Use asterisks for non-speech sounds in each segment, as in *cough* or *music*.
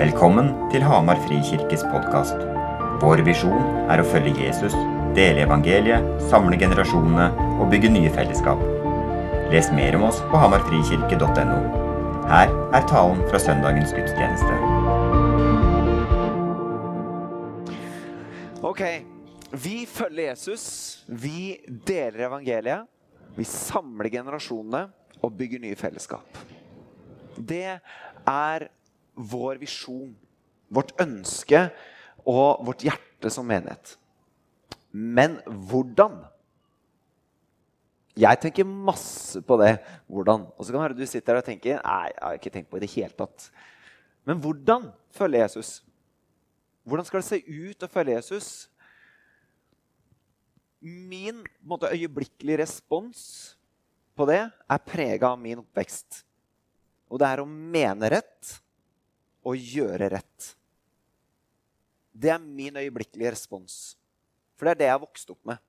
Velkommen til Hamar Frikirkes podkast. Vår visjon er å følge Jesus, dele evangeliet, samle generasjonene og bygge nye fellesskap. Les mer om oss på hamarfrikirke.no. Her er talen fra søndagens gudstjeneste. Ok, vi følger Jesus, vi deler evangeliet, vi samler generasjonene og bygger nye fellesskap. Det er vår visjon, vårt ønske og vårt hjerte som menighet. Men hvordan? Jeg tenker masse på det. Hvordan? Og så kan du sitter der og tenker nei, jeg har ikke tenkt på det i det hele tatt. Men hvordan følge Jesus? Hvordan skal det se ut å følge Jesus? Min måte, øyeblikkelige respons på det er prega av min oppvekst. Og det er å mene rett å gjøre rett. Det er min øyeblikkelige respons. For det er det jeg har vokst opp med.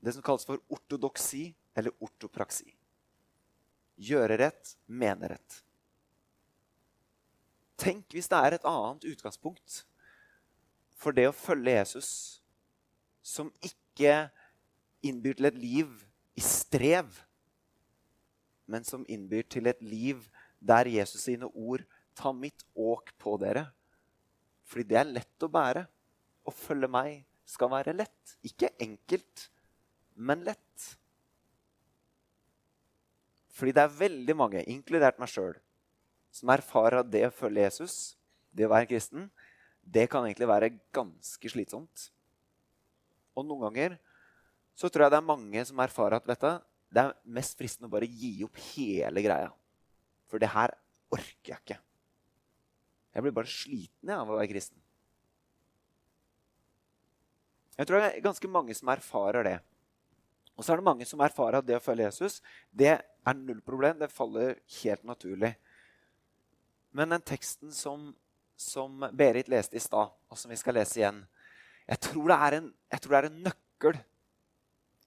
Det som kalles for ortodoksi eller ortopraksi. Gjøre rett, mene rett. Tenk hvis det er et annet utgangspunkt for det å følge Jesus, som ikke innbyr til et liv i strev, men som innbyr til et liv der Jesus sine ord ta mitt åk på dere. Fordi det er lett å bære. Å følge meg skal være lett. Ikke enkelt, men lett. Fordi det er veldig mange, inkludert meg sjøl, som erfarer at det å følge Jesus, det å være kristen, det kan egentlig være ganske slitsomt. Og noen ganger så tror jeg det er mange som erfarer at vet det er mest fristende å bare gi opp hele greia. For det her orker jeg ikke. Jeg blir bare sliten av å være kristen. Jeg tror det er ganske mange som erfarer det. Og så er det mange som erfarer at det å følge Jesus det er null problem. Det faller helt naturlig. Men den teksten som, som Berit leste i stad, og som vi skal lese igjen jeg tror, en, jeg tror det er en nøkkel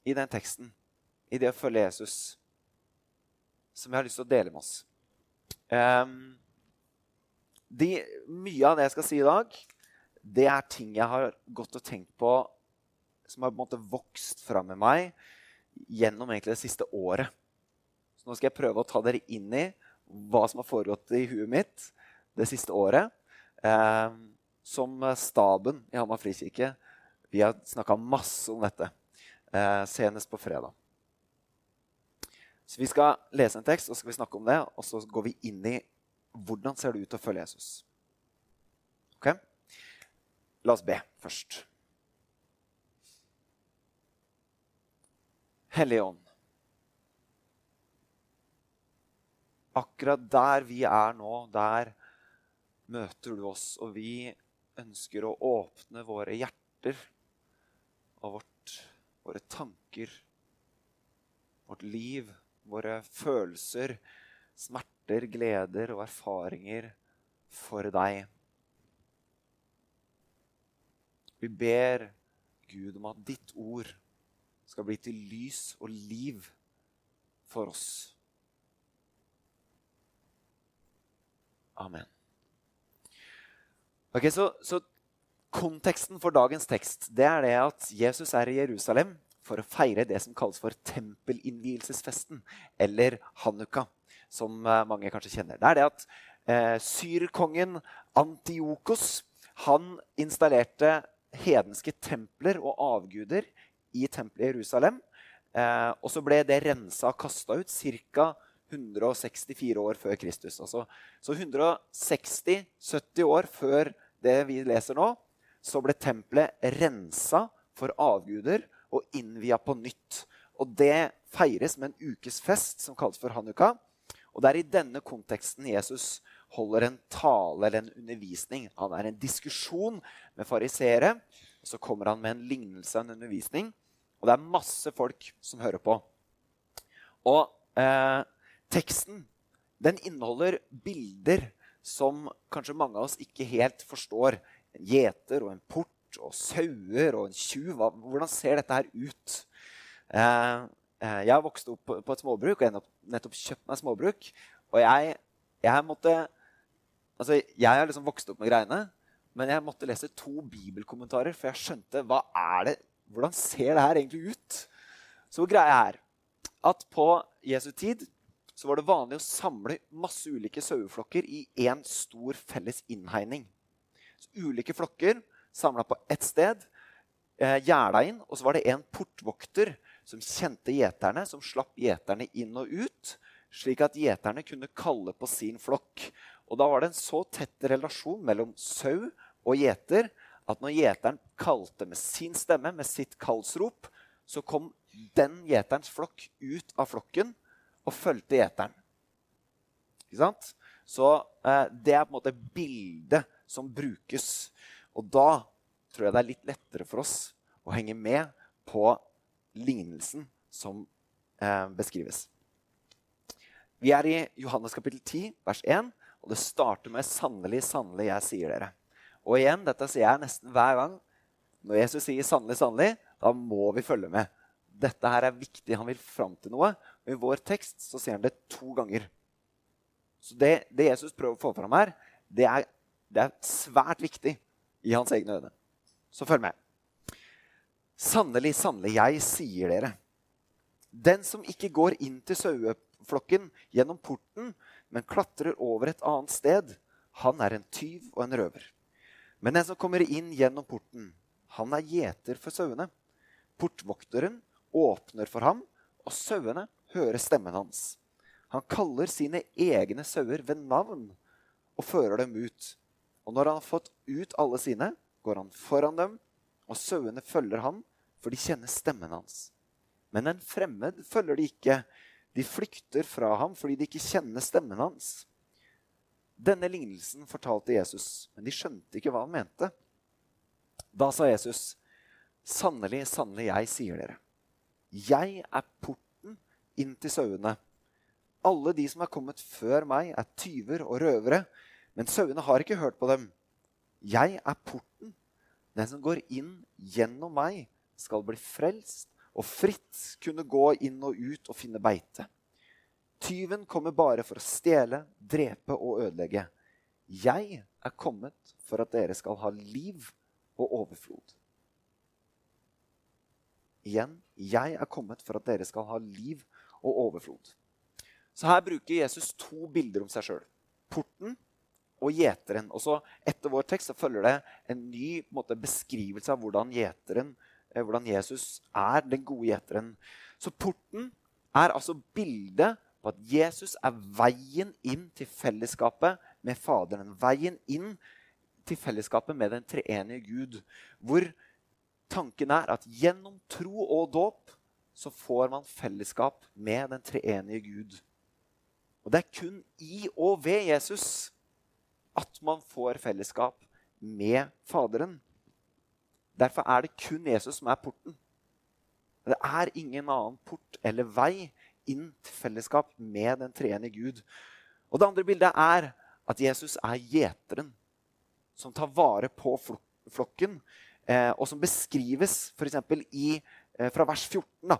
i den teksten, i det å følge Jesus, som jeg har lyst til å dele med oss. Um, de, mye av det jeg skal si i dag, det er ting jeg har gått og tenkt på som har på en måte vokst fram med meg gjennom det siste året. Så nå skal jeg prøve å ta dere inn i hva som har foregått i huet mitt det siste året. Eh, som staben i Hamar frikirke. Vi har snakka masse om dette, eh, senest på fredag. Så Vi skal lese en tekst og så skal vi snakke om det, og så går vi inn i hvordan ser det ut å følge Jesus? Ok? La oss be først. Hellige Ånd. Akkurat der vi er nå, der møter du oss, og vi ønsker å åpne våre hjerter og vårt, våre tanker, vårt liv, våre følelser, smerte smerter, gleder og erfaringer for deg. Vi ber Gud om at ditt ord skal bli til lys og liv for oss. Amen. Ok, så, så Konteksten for dagens tekst det er det at Jesus er i Jerusalem for å feire det som kalles for tempelinnvielsesfesten, eller hanukka som eh, mange kanskje kjenner. Det er det at eh, syrkongen Antiokos installerte hedenske templer og avguder i tempelet i Jerusalem. Eh, og så ble det rensa og kasta ut ca. 164 år før Kristus. Altså, så 160-70 år før det vi leser nå, så ble tempelet rensa for avguder og innvia på nytt. Og det feires med en ukes fest som kalles for hanukka. Og Det er i denne konteksten Jesus holder en tale eller en undervisning. Han er en diskusjon med fariseere. Så kommer han med en lignelse, en undervisning. Og det er masse folk som hører på. Og eh, teksten den inneholder bilder som kanskje mange av oss ikke helt forstår. En gjeter og en port og sauer og en tjuv. Hvordan ser dette her ut? Eh, Eh, jeg har vokst opp på et småbruk og nettopp kjøpt meg småbruk. Og jeg, jeg måtte Altså, Jeg har liksom vokst opp med greiene, men jeg måtte lese to bibelkommentarer for jeg skjønte hva er det, hvordan ser det her egentlig ut. Så greia er at på Jesu tid så var det vanlig å samle masse ulike saueflokker i én stor felles innhegning. Ulike flokker samla på ett sted, eh, gjerda inn, og så var det en portvokter som kjente gjeterne, som slapp gjeterne inn og ut, slik at gjeterne kunne kalle på sin flokk. Og da var det en så tett relasjon mellom sau og gjeter at når gjeteren kalte med sin stemme, med sitt kallsrop, så kom den gjeterens flokk ut av flokken og fulgte gjeteren. Ikke sant? Så eh, det er på en måte bildet som brukes. Og da tror jeg det er litt lettere for oss å henge med på lignelsen som eh, beskrives. Vi er i Johannes kapittel 10, vers 1, og det starter med 'sannelig, sannelig, jeg sier dere'. Og igjen, dette sier jeg nesten hver gang. Når Jesus sier 'sannelig, sannelig', da må vi følge med. Dette her er viktig. Han vil fram til noe. Og I vår tekst så sier han det to ganger. Så det, det Jesus prøver å få fram her, det er, det er svært viktig i hans egne øyne. Så følg med. Sannelig, sannelig, jeg sier dere. Den som ikke går inn til saueflokken gjennom porten, men klatrer over et annet sted, han er en tyv og en røver. Men den som kommer inn gjennom porten, han er gjeter for sauene. Portvokteren åpner for ham, og sauene hører stemmen hans. Han kaller sine egne sauer ved navn og fører dem ut. Og når han har fått ut alle sine, går han foran dem, og sauene følger ham, for de kjenner stemmen hans. Men en fremmed følger de ikke. De flykter fra ham fordi de ikke kjenner stemmen hans. Denne lignelsen fortalte Jesus, men de skjønte ikke hva han mente. Da sa Jesus, 'Sannelig, sannelig, jeg sier dere.' 'Jeg er porten inn til sauene.' Alle de som er kommet før meg, er tyver og røvere, men sauene har ikke hørt på dem. Jeg er porten. Den som går inn gjennom meg, skal bli frelst og fritt kunne gå inn og ut og finne beite. Tyven kommer bare for å stjele, drepe og ødelegge. Jeg er kommet for at dere skal ha liv og overflod. Igjen jeg er kommet for at dere skal ha liv og overflod. Så her bruker Jesus to bilder om seg sjøl. Porten og gjeteren. Og så Etter vår tekst så følger det en ny en måte, beskrivelse av hvordan, gjeteren, hvordan Jesus er den gode gjeteren. Så porten er altså bildet på at Jesus er veien inn til fellesskapet med Faderen. Veien inn til fellesskapet med den treenige Gud. Hvor tanken er at gjennom tro og dåp så får man fellesskap med den treenige Gud. Og det er kun i og ved Jesus at man får fellesskap med Faderen. Derfor er det kun Jesus som er porten. Det er ingen annen port eller vei inn til fellesskap med den treende Gud. Og Det andre bildet er at Jesus er gjeteren som tar vare på flokken, eh, og som beskrives f.eks. Eh, fra vers 14, da,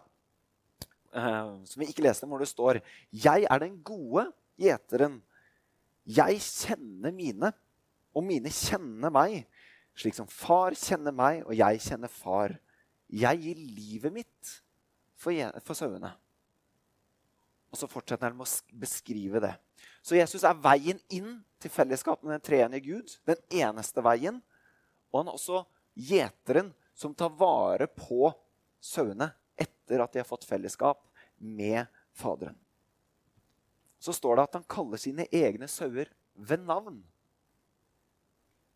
eh, som vi ikke leste, hvor det står 'Jeg er den gode gjeteren' Jeg kjenner mine, og mine kjenner meg, slik som far kjenner meg, og jeg kjenner far. Jeg gir livet mitt for, for sauene. Og så fortsetter han med å beskrive det. Så Jesus er veien inn til fellesskap med den treenige Gud. Den eneste veien. Og han er også gjeteren som tar vare på sauene etter at de har fått fellesskap med Faderen så står det at han kaller sine egne sauer ved navn.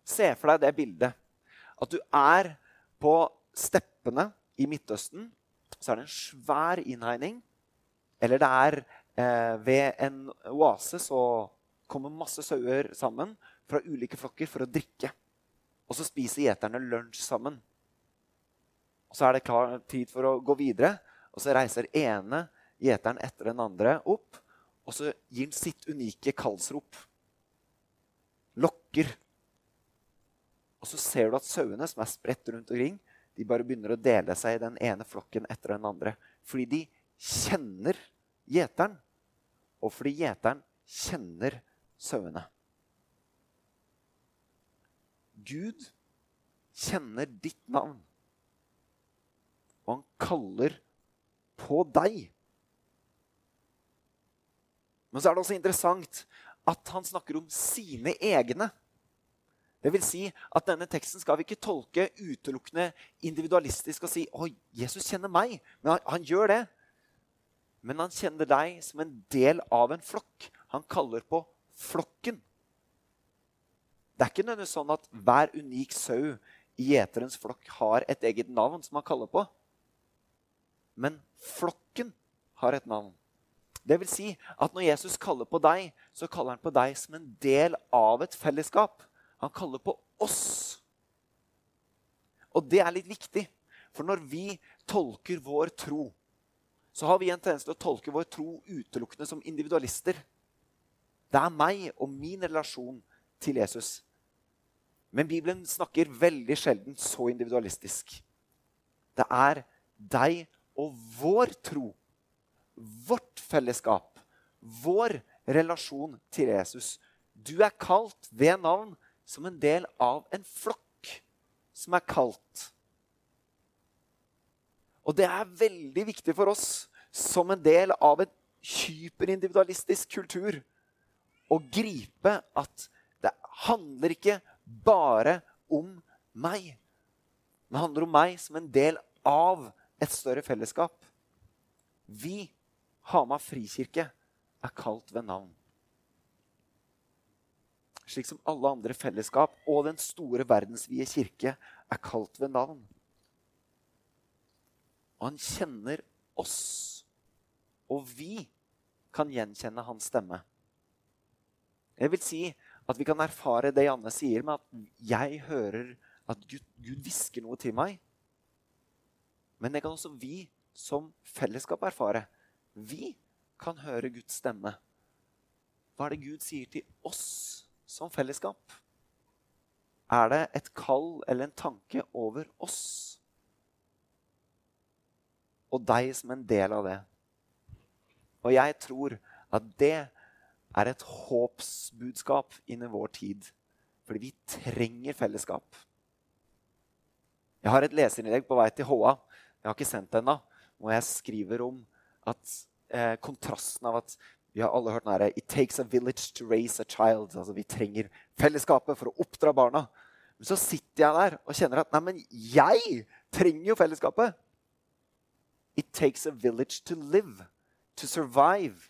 Se for deg det bildet. At du er på steppene i Midtøsten. Så er det en svær innhegning. Eller det er eh, ved en oase så kommer masse sauer sammen fra ulike flokker for å drikke. Og så spiser gjeterne lunsj sammen. Og Så er det klar tid for å gå videre, og så reiser ene gjeteren etter den andre opp og så gir han sitt unike kallsrop. Lokker. Og så ser du at sauene som er spredt rundt omkring, de bare begynner å dele seg i den ene flokken etter den andre. Fordi de kjenner gjeteren, og fordi gjeteren kjenner sauene. Gud kjenner ditt navn. Og han kaller på deg. Men så er det også interessant at han snakker om sine egne. Det vil si at Denne teksten skal vi ikke tolke utelukkende individualistisk og si «Oi, Jesus kjenner meg. Men han, han, gjør det. Men han kjenner deg som en del av en flokk. Han kaller på flokken. Det er ikke nødvendigvis sånn at hver unik sau i gjeterens flokk har et eget navn som han kaller på. Men flokken har et navn. Det vil si at når Jesus kaller på deg, så kaller han på deg som en del av et fellesskap. Han kaller på oss. Og det er litt viktig, for når vi tolker vår tro, så har vi en tendens til å tolke vår tro utelukkende som individualister. Det er meg og min relasjon til Jesus. Men Bibelen snakker veldig sjelden så individualistisk. Det er deg og vår tro, vårt fellesskap, vår relasjon til Jesus. Du er kalt ved navn som en del av en flokk som er kalt. Og det er veldig viktig for oss som en del av en hyperindividualistisk kultur å gripe at det handler ikke bare om meg. Det handler om meg som en del av et større fellesskap. Vi, Hamar frikirke, er kalt ved navn slik som alle andre fellesskap og den store verdensvide kirke er kalt ved navn. Og han kjenner oss. Og vi kan gjenkjenne hans stemme. Jeg vil si at vi kan erfare det Janne sier, med at jeg hører at Gud, Gud hvisker noe til meg. Men det kan også vi som fellesskap erfare. Vi kan høre Guds stemme. Hva er det Gud sier til oss? Som fellesskap? Er det et kall eller en tanke over oss? Og deg som en del av det. Og jeg tror at det er et håpsbudskap innen vår tid. Fordi vi trenger fellesskap. Jeg har et leserinnlegg på vei til HA. Jeg har ikke sendt det ennå. Hvor jeg skriver om at eh, kontrasten av at vi har alle hørt den herre It takes a village to raise a child. Altså, vi trenger fellesskapet for å oppdra barna. Men så sitter jeg der og kjenner at nei, men jeg trenger jo fellesskapet. It takes a village to live, to survive,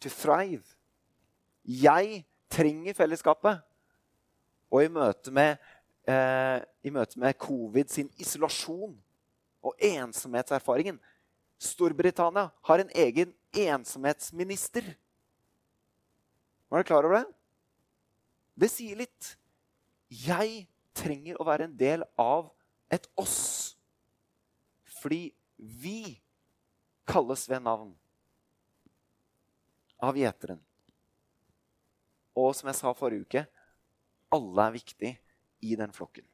to thrive. Jeg trenger fellesskapet. Og i møte med, eh, i møte med covid sin isolasjon og ensomhetserfaringen Storbritannia har en egen ensomhetsminister. Var dere klar over det? Det sier litt. Jeg trenger å være en del av et oss. Fordi vi kalles ved navn av gjeteren. Og som jeg sa forrige uke alle er viktig i den flokken.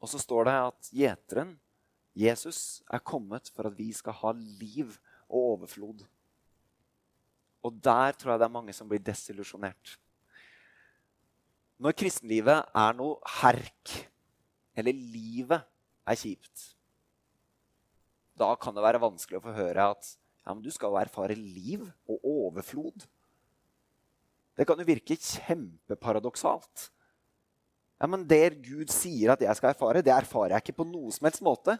Og så står det at gjeteren Jesus er kommet for at vi skal ha liv og overflod. Og der tror jeg det er mange som blir desillusjonert. Når kristenlivet er noe herk, eller livet er kjipt, da kan det være vanskelig å få høre at ja, men du skal jo erfare liv og overflod. Det kan jo virke kjempeparadoksalt. Ja, men Det Gud sier at jeg skal erfare, det erfarer jeg ikke på noe som helst måte.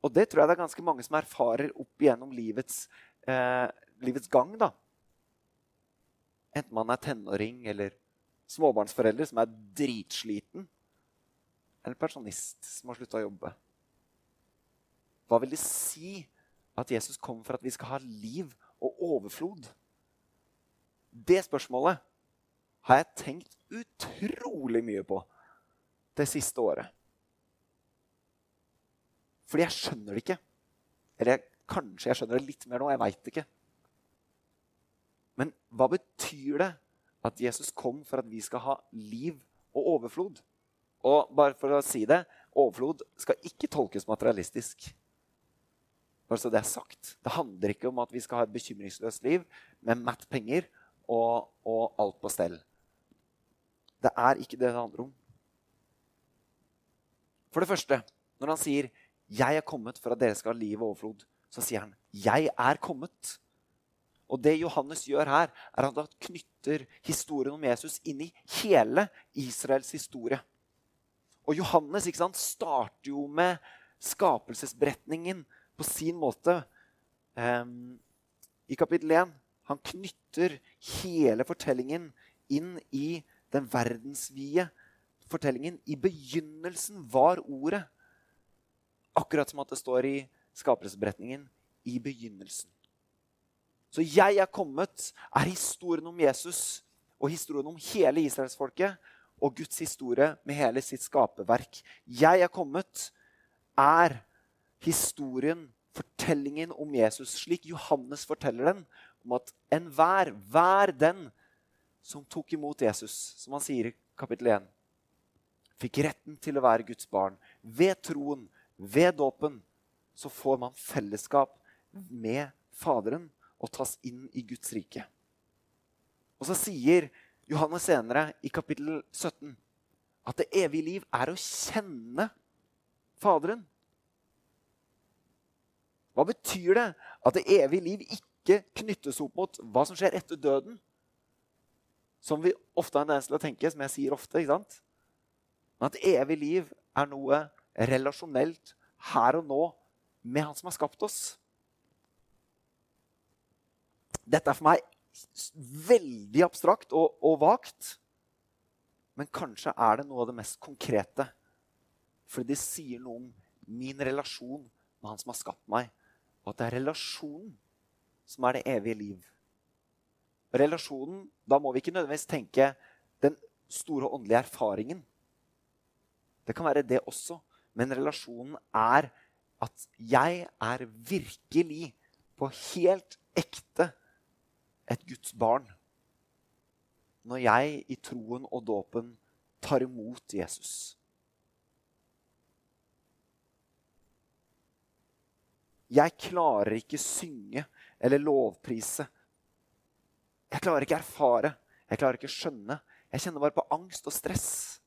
Og det tror jeg det er ganske mange som erfarer opp igjennom livets, eh, livets gang. da. Enten man er tenåring eller småbarnsforelder som er dritsliten. Eller pensjonist som har slutta å jobbe. Hva vil det si at Jesus kom for at vi skal ha liv og overflod? Det spørsmålet har jeg tenkt utrolig mye på det siste året. Fordi jeg skjønner det ikke. Eller kanskje jeg skjønner det litt mer nå. Jeg veit ikke. Men hva betyr det at Jesus kom for at vi skal ha liv og overflod? Og bare for å si det overflod skal ikke tolkes materialistisk. Bare så det er sagt. Det handler ikke om at vi skal ha et bekymringsløst liv med matt penger og, og alt på stell. Det er ikke det det handler om. For det første, når han sier 'Jeg er kommet for at dere skal ha liv og overflod', så sier han 'Jeg er kommet'. Og det Johannes gjør her, er at han knytter historien om Jesus inn i hele Israels historie. Og Johannes ikke sant, starter jo med skapelsesberetningen på sin måte. Um, I kapittel 1 han knytter hele fortellingen inn i den verdensvide fortellingen. I begynnelsen var ordet. Akkurat som at det står i skapelsesberetningen 'i begynnelsen'. Så 'jeg er kommet' er historien om Jesus og historien om hele israelsfolket og Guds historie med hele sitt skaperverk. 'Jeg er kommet' er historien, fortellingen om Jesus, slik Johannes forteller den, om at enhver, hver den som tok imot Jesus, som han sier i kapittel 1, fikk retten til å være Guds barn. Ved troen, ved dåpen, så får man fellesskap med Faderen og tas inn i Guds rike. Og så sier Johannes senere, i kapittel 17, at det evige liv er å kjenne Faderen. Hva betyr det at det evige liv ikke knyttes opp mot hva som skjer etter døden? Som vi ofte har en tendens til å tenke, som jeg sier ofte. ikke sant? Men at evig liv er noe relasjonelt her og nå med Han som har skapt oss. Dette er for meg veldig abstrakt og, og vagt. Men kanskje er det noe av det mest konkrete. Fordi det sier noe om min relasjon med Han som har skapt meg. Og at det er relasjonen som er det evige liv. Relasjonen, Da må vi ikke nødvendigvis tenke den store åndelige erfaringen. Det kan være det også. Men relasjonen er at jeg er virkelig, på helt ekte, et Guds barn. Når jeg i troen og dåpen tar imot Jesus. Jeg klarer ikke synge eller lovprise. Jeg klarer ikke erfare. Jeg klarer ikke skjønne. Jeg kjenner bare på angst og stress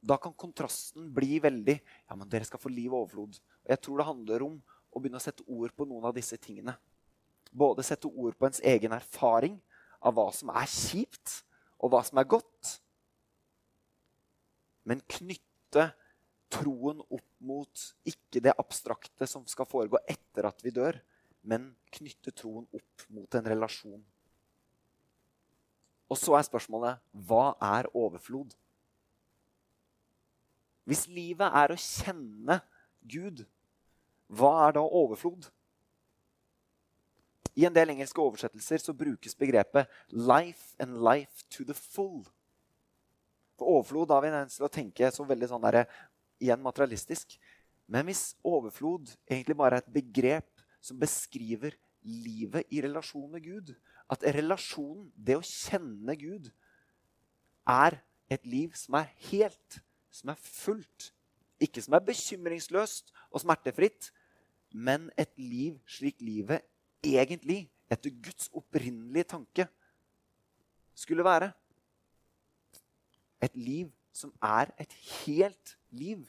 da kan kontrasten bli veldig Ja, men dere skal få liv og overflod. Og jeg tror det handler om å begynne å sette ord på noen av disse tingene. Både sette ord på ens egen erfaring av hva som er kjipt, og hva som er godt. Men knytte troen opp mot ikke det abstrakte som skal foregå etter at vi dør, men knytte troen opp mot en relasjon. Og så er spørsmålet hva er overflod? Hvis livet er å kjenne Gud, hva er da overflod? I en del engelske oversettelser så brukes begrepet 'life and life to the full'. For overflod har vi en til å tenke så veldig sånn der, igjen materialistisk. Men hvis overflod egentlig bare er et begrep som beskriver livet i relasjon med Gud At relasjonen, det å kjenne Gud, er et liv som er helt som er fullt. Ikke som er bekymringsløst og smertefritt, men et liv slik livet egentlig, etter Guds opprinnelige tanke, skulle være. Et liv som er et helt liv.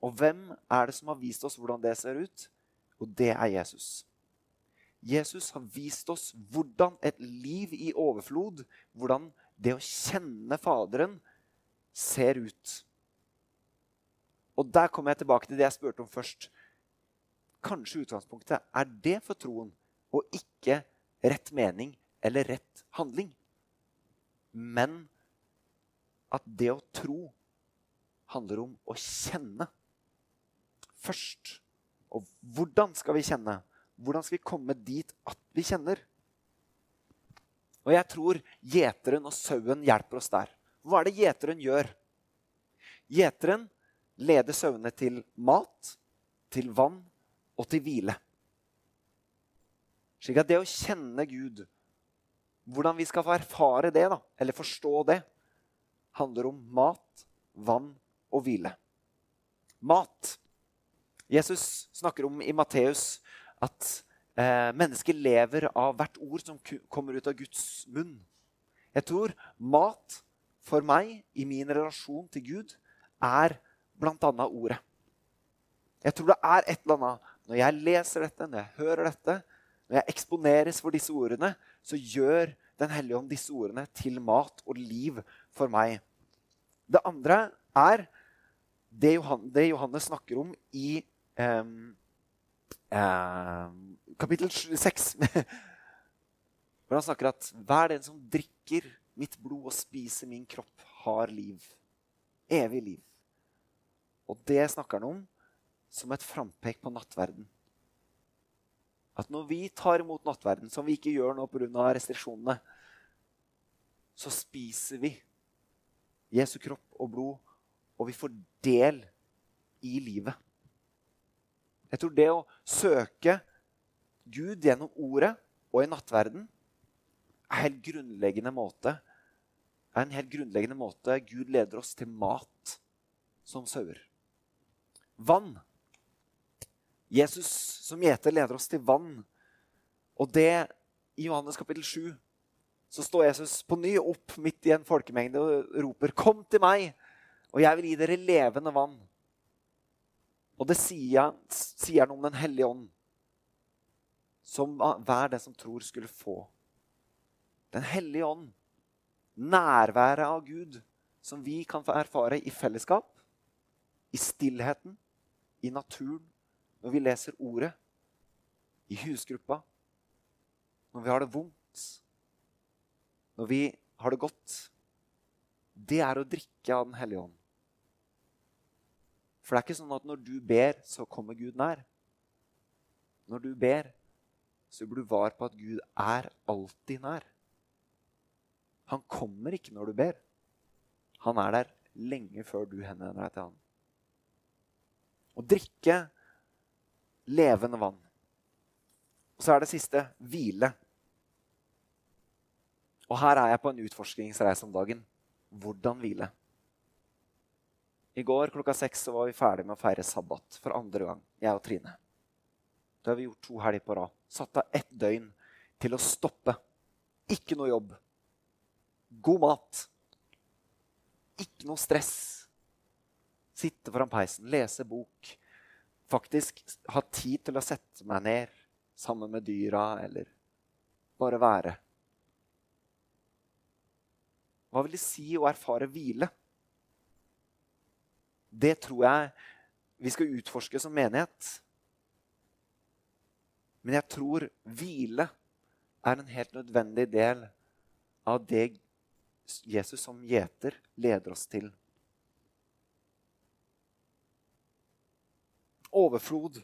Og hvem er det som har vist oss hvordan det ser ut? Og det er Jesus. Jesus har vist oss hvordan et liv i overflod, hvordan det å kjenne Faderen, ser ut. Og der kommer jeg tilbake til det jeg spurte om først. Kanskje utgangspunktet er det for troen, og ikke rett mening eller rett handling. Men at det å tro handler om å kjenne først. Og hvordan skal vi kjenne? Hvordan skal vi komme dit at vi kjenner? Og jeg tror gjeteren og sauen hjelper oss der. Hva er det gjeteren gjør? Gjeteren leder sauene til mat, til vann og til hvile. Slik at det å kjenne Gud, hvordan vi skal få erfare det, da, eller forstå det, handler om mat, vann og hvile. Mat. Jesus snakker om i Matteus at eh, mennesker lever av hvert ord som kommer ut av Guds munn. Jeg tror mat for meg i min relasjon til Gud er bl.a. ordet. Jeg tror det er et eller annet når jeg leser dette, når jeg hører dette, når jeg eksponeres for disse ordene, så gjør Den hellige ånd disse ordene til mat og liv for meg. Det andre er det, Johannes snakker om i um, um, kapittel 6. *laughs* Hvor han snakker at hver den som drikker mitt blod og spiser min kropp, har liv. Evig liv. Og det snakker han om som et frampek på nattverden. At når vi tar imot nattverden, som vi ikke gjør nå pga. restriksjonene, så spiser vi Jesu kropp og blod, og vi får del i livet. Jeg tror det å søke Gud gjennom ordet og i nattverden er, helt grunnleggende måte, er en helt grunnleggende måte Gud leder oss til mat som sauer. Vann Jesus som gjeter leder oss til vann. Og det i Johannes kapittel 7 så står Jesus på ny opp midt i en folkemengde og roper, 'Kom til meg, og jeg vil gi dere levende vann.' Og det sier, han om Den hellige ånd, som hver den som tror, skulle få. Den hellige ånd, nærværet av Gud, som vi kan få erfare i fellesskap, i stillheten, i naturen når vi leser ordet, i husgruppa, når vi har det vondt, når vi har det godt, det er å drikke av Den hellige ånd. For det er ikke sånn at når du ber, så kommer Gud nær. Når du ber, så blir du var på at Gud er alltid nær. Han kommer ikke når du ber. Han er der lenge før du henvender deg til han. Å drikke levende vann. Og så er det siste hvile. Og her er jeg på en utforskningsreise om dagen. Hvordan hvile? I går klokka seks var vi ferdig med å feire sabbat for andre gang, jeg og Trine. Det har vi gjort to helger på rad. Satt av ett døgn til å stoppe. Ikke noe jobb. God mat. Ikke noe stress. Sitte foran peisen, lese bok, faktisk ha tid til å sette meg ned sammen med dyra, eller bare være. Hva vil det si å erfare hvile? Det tror jeg vi skal utforske som menighet. Men jeg tror hvile er en helt nødvendig del av det Jesus som gjeter leder oss til. Overflod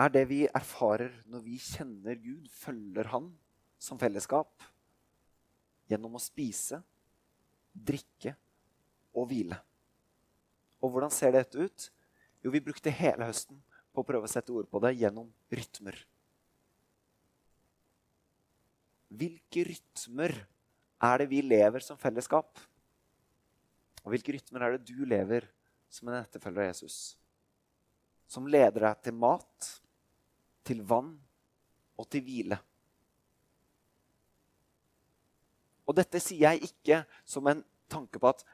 er det vi erfarer når vi kjenner Gud, følger Han som fellesskap, gjennom å spise, drikke og hvile. Og hvordan ser dette ut? Jo, vi brukte hele høsten på å prøve å sette ord på det gjennom rytmer. Hvilke rytmer er det vi lever som fellesskap? Og hvilke rytmer er det du lever som en etterfølger av Jesus? som leder deg til mat, til vann og til hvile. Og dette sier jeg ikke som en tanke på at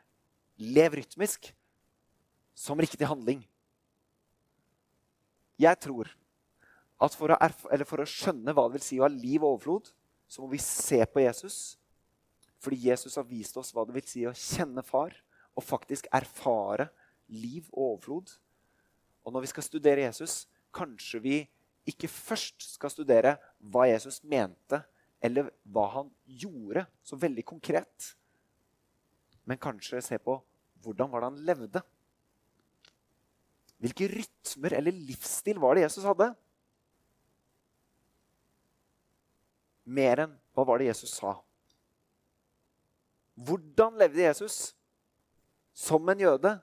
lev rytmisk, som riktig handling. Jeg tror at for å, for å, skjønne hva det vil si å ha liv og overflod, så må vi se på Jesus. Fordi Jesus har vist oss hva det vil si å kjenne far og faktisk erfare liv og overflod. Og når vi skal studere Jesus, kanskje vi ikke først skal studere hva Jesus mente, eller hva han gjorde, så veldig konkret. Men kanskje se på hvordan var det han levde. Hvilke rytmer eller livsstil var det Jesus hadde? Mer enn hva var det Jesus sa? Hvordan levde Jesus som en jøde?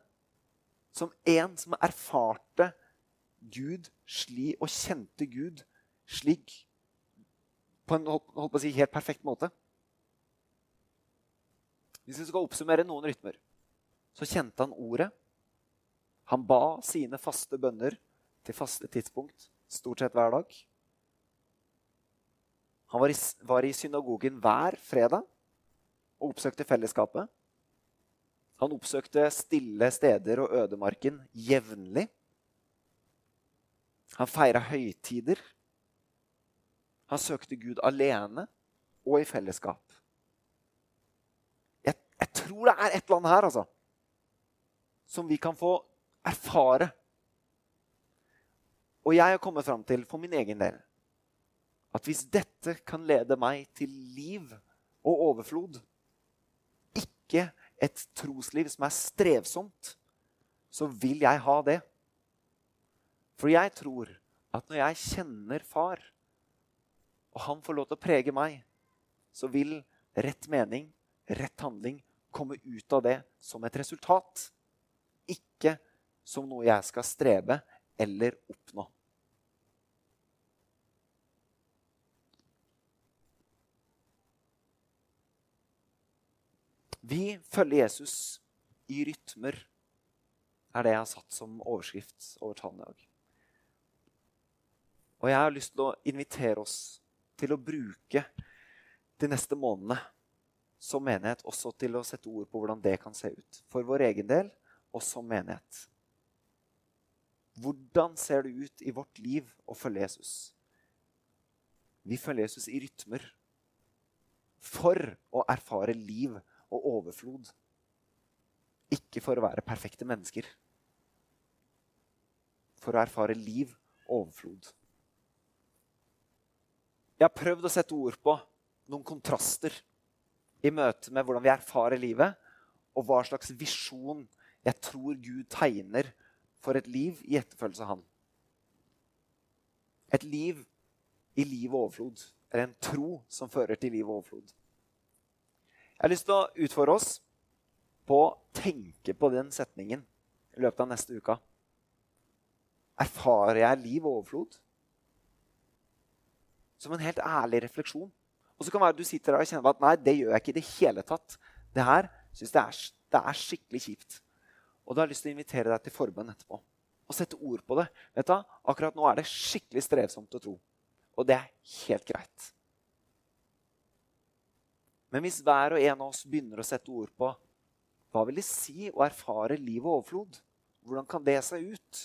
som en som erfarte Gud slik, og kjente Gud slik på en holdt på å si, helt perfekt måte. Hvis vi skal oppsummere noen rytmer, så kjente han ordet. Han ba sine faste bønner til faste tidspunkt, stort sett hver dag. Han var i, var i synagogen hver fredag og oppsøkte fellesskapet. Han oppsøkte stille steder og ødemarken jevnlig. Han feira høytider. Han søkte Gud alene og i fellesskap. Jeg, jeg tror det er et eller annet her altså, som vi kan få erfare. Og jeg har kommet fram til for min egen del at hvis dette kan lede meg til liv og overflod, ikke et trosliv som er strevsomt, så vil jeg ha det. For jeg tror at når jeg kjenner far, og han får lov til å prege meg, så vil rett mening, rett handling, komme ut av det som et resultat. Ikke som noe jeg skal strebe eller oppnå. Vi følger Jesus i rytmer, er det jeg har satt som overskrift over talen i dag. Og jeg har lyst til å invitere oss til å bruke de neste månedene som menighet også til å sette ord på hvordan det kan se ut. For vår egen del og som menighet. Hvordan ser det ut i vårt liv å følge Jesus? Vi følger Jesus i rytmer for å erfare liv og overflod. Ikke for å være perfekte mennesker. For å erfare liv og overflod. Jeg har prøvd å sette ord på noen kontraster i møte med hvordan vi erfarer livet, og hva slags visjon jeg tror Gud tegner for et liv i etterfølgelse av Han. Et liv i liv og overflod. Eller en tro som fører til liv og overflod. Jeg har lyst til å utfordre oss på å tenke på den setningen i løpet av neste uka. Erfarer jeg liv og overflod? Som en helt ærlig refleksjon. Og så kan det være at du sitter der og kjenner at nei, det gjør jeg ikke i det hele tatt. Det her synes jeg er, det er skikkelig kjipt. Og da har jeg lyst til å invitere deg til forbønn etterpå. Og sette ord på det. Vet du, Akkurat nå er det skikkelig strevsomt å tro. Og det er helt greit. Men hvis hver og en av oss begynner å sette ord på hva vil det si å erfare liv og overflod, hvordan kan det se ut,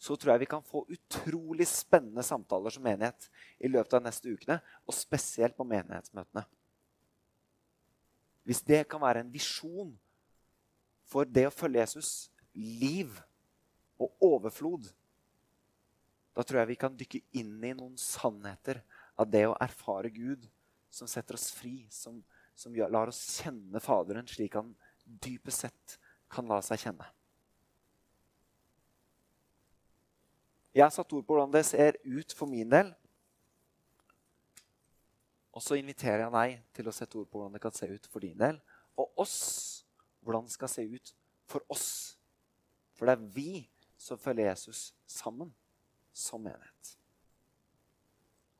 så tror jeg vi kan få utrolig spennende samtaler som menighet i løpet av neste ukene, og spesielt på menighetsmøtene. Hvis det kan være en visjon for det å følge Jesus, liv og overflod, da tror jeg vi kan dykke inn i noen sannheter av det å erfare Gud, som setter oss fri, som, som lar oss kjenne Faderen slik han dypest sett kan la seg kjenne. Jeg har satt ord på hvordan det ser ut for min del. Og så inviterer jeg deg til å sette ord på hvordan det kan se ut for din del. Og oss hvordan det skal se ut for oss. For det er vi som følger Jesus sammen som menighet.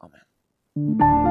Amen.